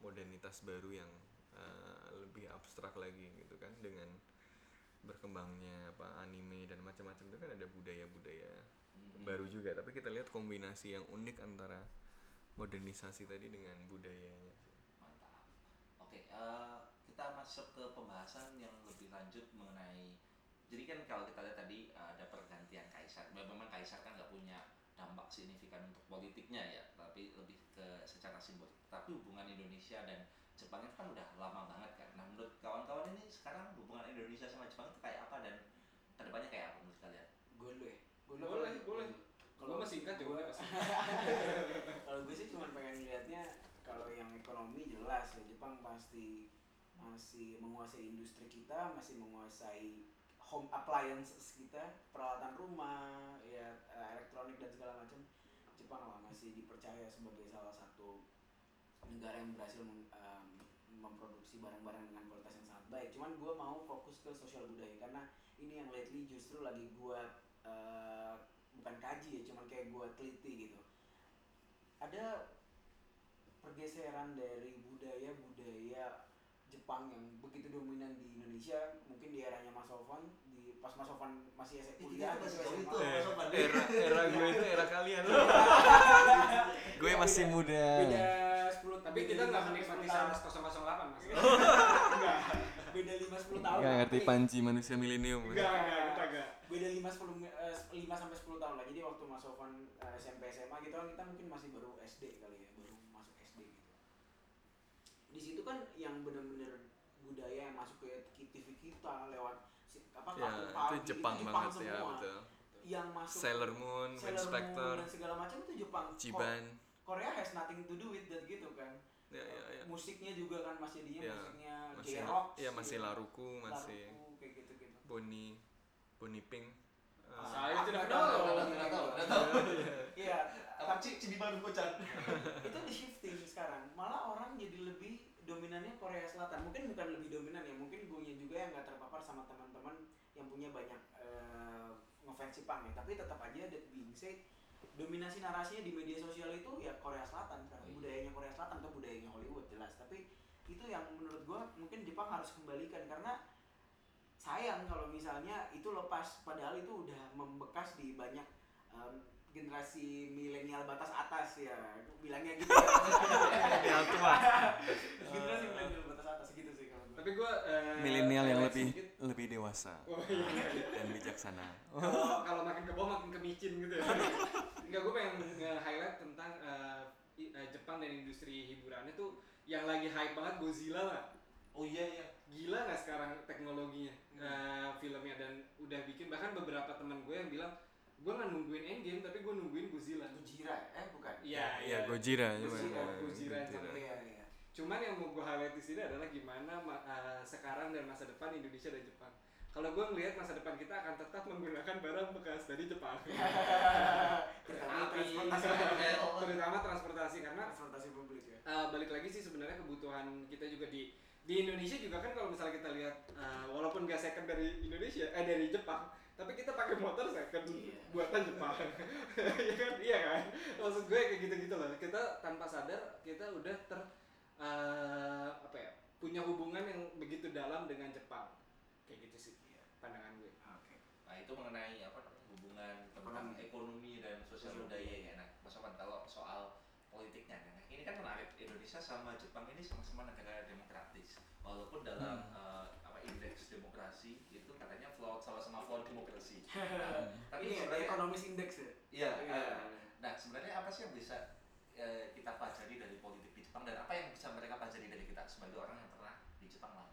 modernitas baru yang eh, lebih abstrak lagi gitu kan dengan berkembangnya apa anime dan macam-macam itu kan ada budaya-budaya Hmm. baru juga tapi kita lihat kombinasi yang unik antara modernisasi tadi dengan budayanya. Mantap. Oke, eh, kita masuk ke pembahasan yang lebih lanjut mengenai. Jadi kan kalau kita lihat tadi eh, ada pergantian kaisar. Memang kaisar kan nggak punya dampak signifikan untuk politiknya ya, tapi lebih ke secara simbolik. Tapi hubungan Indonesia dan Jepang itu kan udah lama banget kan. Nah menurut kawan-kawan ini sekarang hubungan Indonesia sama Jepang itu kayak apa dan ke depannya kayak apa menurut kalian? gue dulu ya gue boleh boleh kalau kalau masih singkat jawabannya pasti kalau gue sih cuma pengen lihatnya kalau yang ekonomi jelas ya Jepang pasti masih menguasai industri kita masih menguasai home appliances kita peralatan rumah ya eh, elektronik dan segala macam Jepang lah masih dipercaya sebagai salah satu negara yang berhasil em, memproduksi barang-barang dengan kualitas yang sangat baik. Cuman gue mau fokus ke sosial budaya karena ini yang lately justru lagi gue eh, bukan kaji ya cuman kayak gue teliti gitu. Ada pergeseran dari budaya-budaya Jepang yang begitu dominan di Indonesia mungkin di eranya Mas Sofwan di pas Mas Sofwan masih SMA kuliah Kita gitu, sejauh SMA. itu. Eh, Sopan. era era gue itu era kalian. Loh gue masih muda. Beda 10 tapi kita nggak menikmati Saras 008 mas. Beda 5 10 tahun nggak ngerti panci manusia milenium. Enggak enggak kita enggak beda 5 10 eh, 5 sampai 10 tahun lah. Jadi waktu Mas Sofwan eh, SMP SMA gitu kan kita mungkin masih baru SD kali ya baru masuk SD gitu di situ kan yang benar-benar budaya yang masuk ke TV kita lewat si- apa ya kartun itu pagi, Jepang itu banget ya semua. betul. Yang masuk Sailor Moon, Sailor Inspector, Moon dan segala macam itu Jepang. Ko- Chiban Korea has nothing to do with that gitu kan. Ya ya ya. Musiknya juga kan masih dia Ya, musiknya masih J-rock ya masih Laruku masih kayak gitu gitu Bonnie Bonnie Pink. Eh, Saya tidak Tidak tahu. Nggak tahu, nggak tahu. iya Apa? Sih Cibi baru kocan? itu di shifting sekarang. Malah orang jadi lebih dominannya Korea Selatan. Mungkin bukan lebih dominan ya mungkin gue juga yang nggak terpapar sama teman-teman yang punya banyak eh, ngefans Jepang ya. Tapi tetap aja that being said dominasi narasinya di media sosial itu ya Korea Selatan sekarang. Iya. budayanya Korea Selatan atau budayanya Hollywood jelas. Tapi itu yang menurut gua mungkin Jepang harus kembalikan. Karena sayang kalau misalnya itu lepas padahal itu udah membekas di banyak em, generasi milenial batas atas ya bilangnya gitu Milenial tua. generasi milenial batas atas gitu sih kalau gua Tapi gue Milenial yang lebih lebih dewasa Oh iya. dan bijaksana. Kalau kalau makin ke bawah makin kemicin gitu ya. Enggak gue pengen nge-highlight tentang eh, eh, Jepang dan industri hiburannya tuh yang lagi hype banget Godzilla lah. oh iya iya Gila nggak sekarang teknologinya eh, filmnya dan udah bikin bahkan beberapa teman gue yang bilang gue nggak nungguin Endgame tapi gue nungguin Godzilla. Gojira eh bukan Iya Iya, Gojira cuma. Gojira, Gojira yang Gojira. iya iya Cuman yang mau gue highlight di sini adalah gimana ma- eh, sekarang dan masa depan Indonesia dan Jepang. Kalau gue ngelihat masa depan kita akan tetap menggunakan barang bekas dari Jepang. terutama transportasi terutama transportasi karena transportasi publik ya eh, balik lagi sih sebenarnya kebutuhan kita juga di di Indonesia juga kan kalau misalnya kita lihat eh, walaupun gak second dari Indonesia eh dari Jepang tapi kita pakai motor second Iya. buatan Jepang. Ya kan? Iya kan? Maksud gue kayak gitu-gitu loh kita tanpa sadar kita udah ter eh, apa ya punya hubungan yang begitu dalam dengan Jepang. Kayak gitu sih pandangan gue. Oke. Nah itu mengenai apa hubungan tentang Ekonomi. dan sosial budaya ya. Nah, Mas Oman kalau soal politiknya, nah ini kan menarik. Indonesia sama Jepang ini sama-sama negara demokratis. Walaupun dalam eh, apa indeks demokrasi itu katanya flawed sama-sama flawed demokrasi. Nah, tapi ini ada sebenarnya ekonomis index ya iya. Iya. eh, nah sebenarnya apa sih yang bisa eh, kita pelajari dari politik di Jepang dan apa yang bisa mereka pelajari dari kita sebagai orang yang pernah di Jepang lah?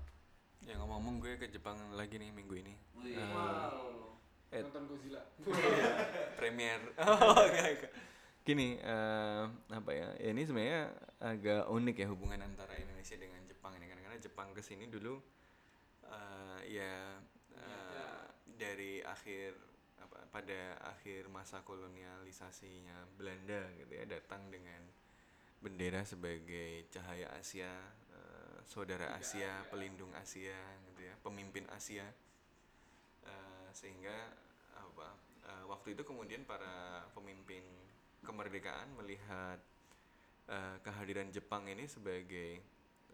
Ya ngomong-ngomong gue ke Jepang lagi nih minggu ini. Wih. Eh, wow Eh. nonton Godzilla Premier. Oh. Gini, eh, apa ya? ya? Ini sebenarnya agak unik ya hubungan antara Indonesia dengan Jepang ini karena Jepang ke sini dulu eh, ya eh, dari akhir apa pada akhir masa kolonialisasinya Belanda gitu ya datang dengan bendera sebagai cahaya Asia, eh, saudara Asia, pelindung Asia gitu ya, pemimpin Asia. Eh, sehingga apa eh, waktu itu kemudian para pemimpin kemerdekaan melihat eh, kehadiran Jepang ini sebagai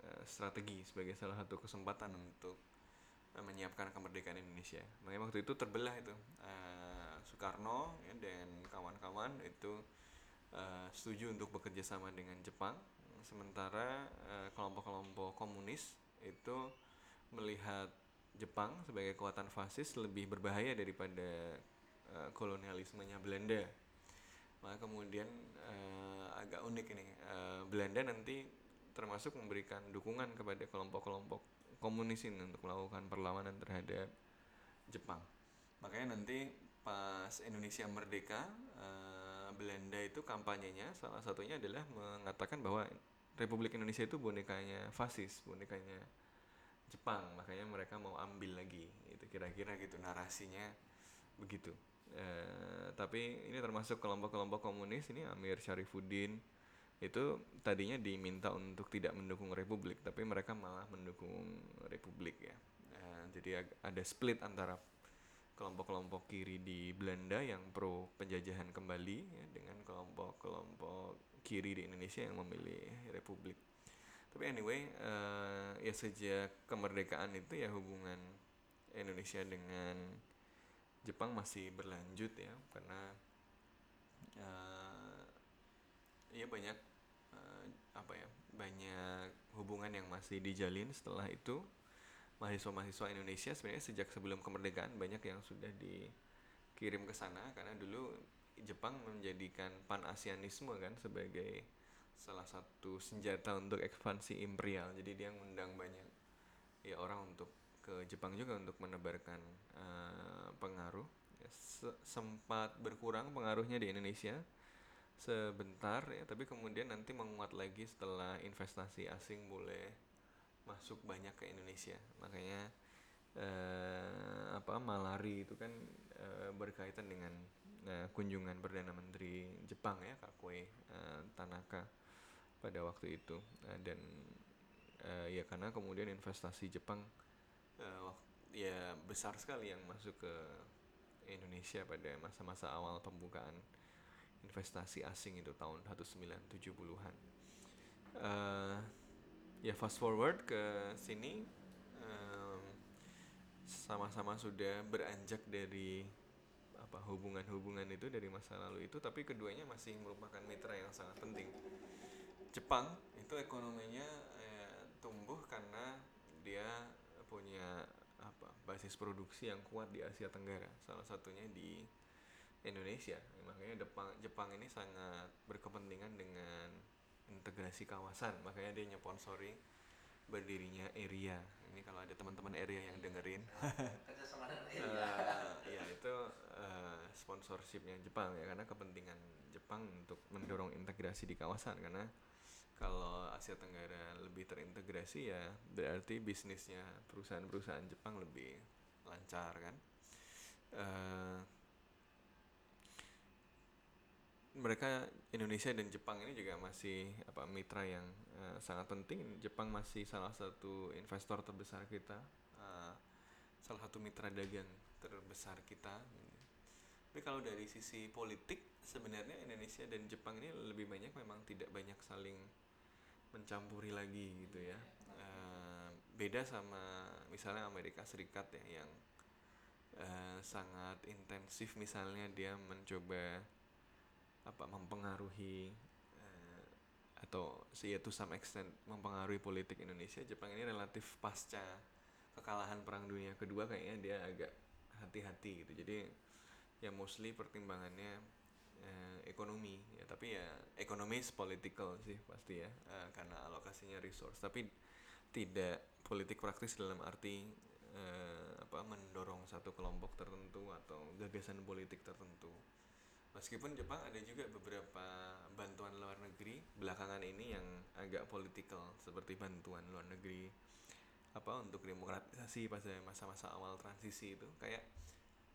eh, strategi sebagai salah satu kesempatan untuk menyiapkan kemerdekaan Indonesia. Makanya waktu itu terbelah itu Eh, Soekarno ya, dan kawan-kawan itu eh, setuju untuk bekerja sama dengan Jepang, sementara eh, kelompok-kelompok komunis itu melihat Jepang sebagai kekuatan fasis lebih berbahaya daripada eh, kolonialismenya Belanda. Maka kemudian eh, agak unik ini eh, Belanda nanti termasuk memberikan dukungan kepada kelompok-kelompok komunis ini untuk melakukan perlawanan terhadap Jepang. Makanya nanti pas Indonesia merdeka eh, Belanda itu kampanyenya salah satunya adalah mengatakan bahwa Republik Indonesia itu bonekanya fasis, bonekanya Jepang. Makanya mereka mau ambil lagi itu kira-kira gitu narasinya. Begitu. Eh, tapi ini termasuk kelompok-kelompok komunis ini Amir Syarifuddin itu tadinya diminta untuk tidak mendukung Republik tapi mereka malah mendukung Republik ya. Eh, jadi ada split antara kelompok-kelompok kiri di Belanda yang pro penjajahan kembali ya, dengan kelompok-kelompok kiri di Indonesia yang memilih Republik. Tapi anyway eh, ya sejak kemerdekaan itu ya hubungan Indonesia dengan Jepang masih berlanjut ya. Karena eh, ya banyak banyak hubungan yang masih dijalin setelah itu mahasiswa-mahasiswa Indonesia sebenarnya sejak sebelum kemerdekaan banyak yang sudah dikirim ke sana karena dulu Jepang menjadikan pan-Asianisme kan sebagai salah satu senjata untuk ekspansi imperial. Jadi dia mengundang banyak ya orang untuk ke Jepang juga untuk menebarkan eh, pengaruh. Ya, se- sempat berkurang pengaruhnya di Indonesia sebentar ya, tapi kemudian nanti menguat lagi setelah investasi asing boleh masuk banyak ke Indonesia. Makanya eh, apa malari itu kan eh, berkaitan dengan eh, kunjungan perdana menteri Jepang ya Kakue eh, Tanaka pada waktu itu Eh, dan eh, ya karena kemudian investasi Jepang eh, wak- ya besar sekali yang masuk ke Indonesia pada masa-masa awal pembukaan investasi asing itu tahun 1970-an. Eh, ya fast forward ke sini em, sama-sama sudah beranjak dari apa hubungan-hubungan itu dari masa lalu itu tapi keduanya masih merupakan mitra yang sangat penting. Jepang itu ekonominya eh, tumbuh karena dia punya apa basis produksi yang kuat di Asia Tenggara salah satunya di Indonesia. Makanya Jepang Jepang ini sangat berkepentingan dengan integrasi kawasan. Makanya dia nyponsori berdirinya area. Ini kalau ada teman-teman area yang dengerin. Dengan Elia ya itu eh, sponsorshipnya Jepang ya. Karena kepentingan Jepang untuk mendorong integrasi di kawasan. Karena kalau Asia Tenggara lebih terintegrasi ya berarti bisnisnya perusahaan-perusahaan Jepang lebih lancar kan? Eh, mereka Indonesia dan Jepang ini juga masih apa mitra yang eh, sangat penting Jepang masih salah satu investor terbesar kita eh, salah satu mitra dagang terbesar kita. Tapi kalau dari sisi politik sebenarnya Indonesia dan Jepang ini lebih banyak memang tidak banyak saling mencampuri lagi gitu ya. Eh, beda sama misalnya Amerika Serikat ya yang eh, sangat intensif misalnya dia mencoba apa mempengaruhi eh, atau see to some extent mempengaruhi politik Indonesia. Jepang ini relatif pasca kekalahan perang dunia kedua kayaknya dia agak hati-hati gitu. Jadi ya mostly pertimbangannya eh, ekonomi. Ya tapi ya ekonomi is political sih pasti ya eh, karena alokasinya resource. Tapi tidak politik praktis dalam arti eh, apa mendorong satu kelompok tertentu atau gagasan politik tertentu meskipun Jepang ada juga beberapa bantuan luar negeri belakangan ini yang agak political seperti bantuan luar negeri apa untuk demokratisasi pada masa-masa awal transisi itu. Kayak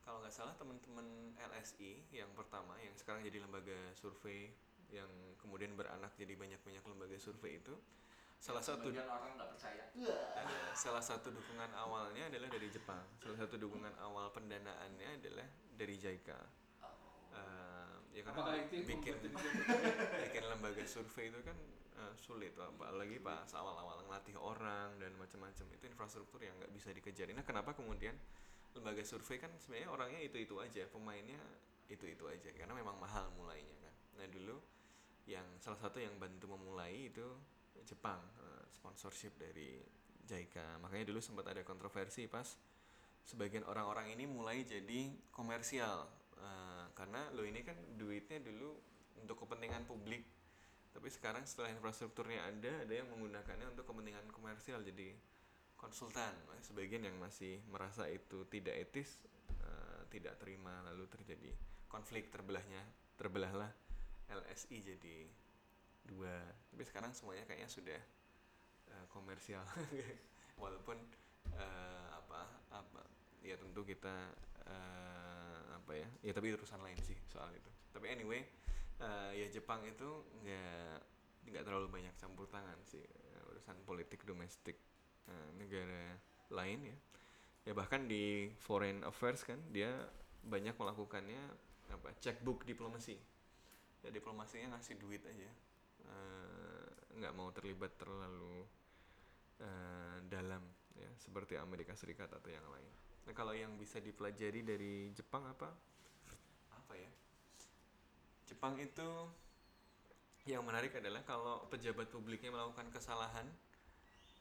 kalau nggak salah teman-teman LSI yang pertama yang sekarang jadi lembaga survei yang kemudian beranak jadi banyak-banyak lembaga survei itu salah satu orang nggak percaya. Ada salah satu dukungan awalnya adalah dari Jepang. Salah satu dukungan awal pendanaannya adalah dari JICA Eh, ya karena Apakah itu bikin bikin lembaga survei itu kan eh, sulit apalagi pas awal-awal ngelatih orang dan macam-macam itu infrastruktur yang nggak bisa dikejar nah kenapa kemudian lembaga survei kan sebenarnya orangnya itu itu aja pemainnya itu itu aja karena memang mahal mulainya kan? Nah dulu yang salah satu yang bantu memulai itu Jepang eh, sponsorship dari JICA makanya dulu sempat ada kontroversi pas sebagian orang-orang ini mulai jadi komersial Eh, karena lo ini kan duitnya dulu untuk kepentingan publik. Tapi sekarang setelah infrastrukturnya ada ada yang menggunakannya untuk kepentingan komersial. Jadi konsultan Makanya sebagian yang masih merasa itu tidak etis eh, tidak terima lalu terjadi konflik terbelahnya terbelahlah LSI jadi dua. Tapi sekarang semuanya kayaknya sudah eh, komersial. Walaupun eh, apa apa ya tentu kita eh, apa ya? Ya tapi urusan lain sih soal itu. Tapi anyway eh, ya Jepang itu nggak nggak terlalu banyak campur tangan sih eh, urusan politik domestik eh, negara lain ya. Ya bahkan di foreign affairs kan dia banyak melakukannya apa checkbook diplomasi. Ya diplomasinya ngasih duit aja. Nggak mau terlibat terlalu eh, dalam ya seperti Amerika Serikat atau yang lain nah kalau yang bisa dipelajari dari Jepang apa? Apa ya? Jepang itu yang menarik adalah kalau pejabat publiknya melakukan kesalahan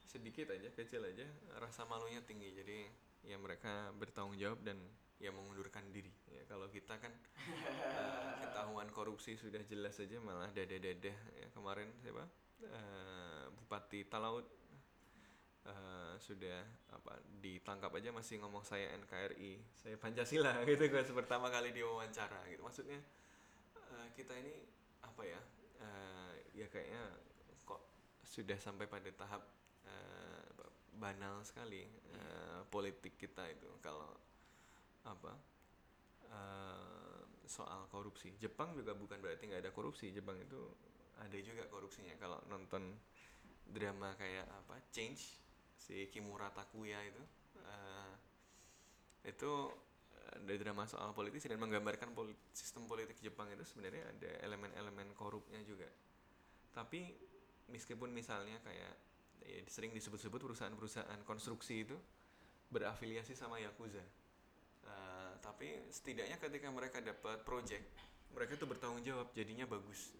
sedikit aja kecil aja rasa malunya tinggi. Jadi ya mereka bertanggung jawab dan ya mengundurkan diri. Ya kalau kita kan eh, ketahuan korupsi sudah jelas saja malah dadah-dadah ya kemarin siapa? Eh, Bupati Talaut eh, sudah apa ditangkap aja masih ngomong saya NKRI saya Pancasila gitu kan pertama kali diwawancara gitu. Maksudnya eh, kita ini apa ya eh, ya kayaknya kok sudah sampai pada tahap apa, banal sekali eh, politik kita itu. Kalau apa eh, soal korupsi. Jepang juga bukan berarti nggak ada korupsi. Jepang itu ada juga korupsinya. Kalau nonton drama kayak apa Change si Kimura Takuya itu eh, itu dari drama soal politisi dan menggambarkan poli- sistem politik Jepang itu sebenarnya ada elemen-elemen korupnya juga. Tapi meskipun misalnya kayak ya, sering disebut-sebut perusahaan-perusahaan konstruksi itu berafiliasi sama yakuza Uh, tapi setidaknya ketika mereka dapat project mereka tuh bertanggung jawab jadinya bagus.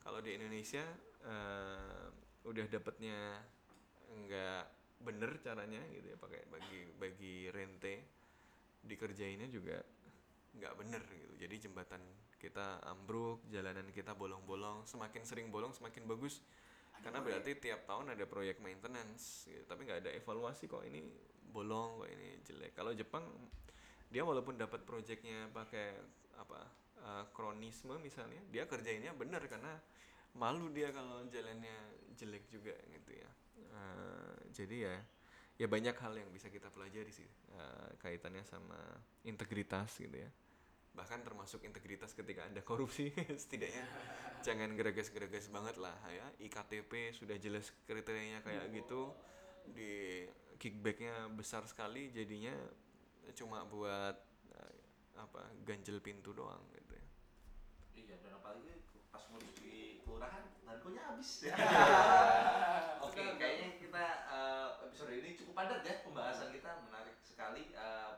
Kalau di Indonesia uh, udah dapatnya nggak bener caranya gitu ya pakai bagi bagi rente dikerjainnya juga nggak bener gitu. Jadi jembatan kita ambruk jalanan kita bolong-bolong semakin sering bolong semakin bagus. Karena berarti tiap tahun ada proyek maintenance gitu. tapi nggak ada evaluasi kok ini bolong kok ini jelek. Kalau Jepang dia walaupun dapat proyeknya pakai apa uh, kronisme misalnya dia kerjainnya bener karena malu dia kalau jalannya jelek juga gitu ya Uh, jadi ya ya banyak hal yang bisa kita pelajari sih uh, kaitannya sama integritas gitu ya. Bahkan termasuk integritas ketika anda korupsi setidaknya jangan gereges-gereges banget lah ya. Iktp sudah jelas kriterianya kayak gitu di kickbacknya besar sekali jadinya cuma buat uh, apa ganjel pintu doang gitu ya. Iya, dan apalagi pas ngurus di kelurahan, narkonya habis. Oke, kayaknya kita eh, episode ini cukup padat ya pembahasan kita, menarik sekali. Eh,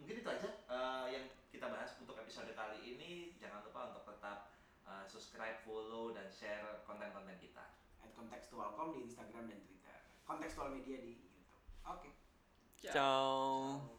mungkin itu aja eh, yang kita bahas untuk episode kali ini. Jangan lupa untuk tetap eh, subscribe, follow, dan share konten-konten kita. At kontekstualcom di Instagram dan Twitter. Kontekstual media di YouTube. Oke. ciao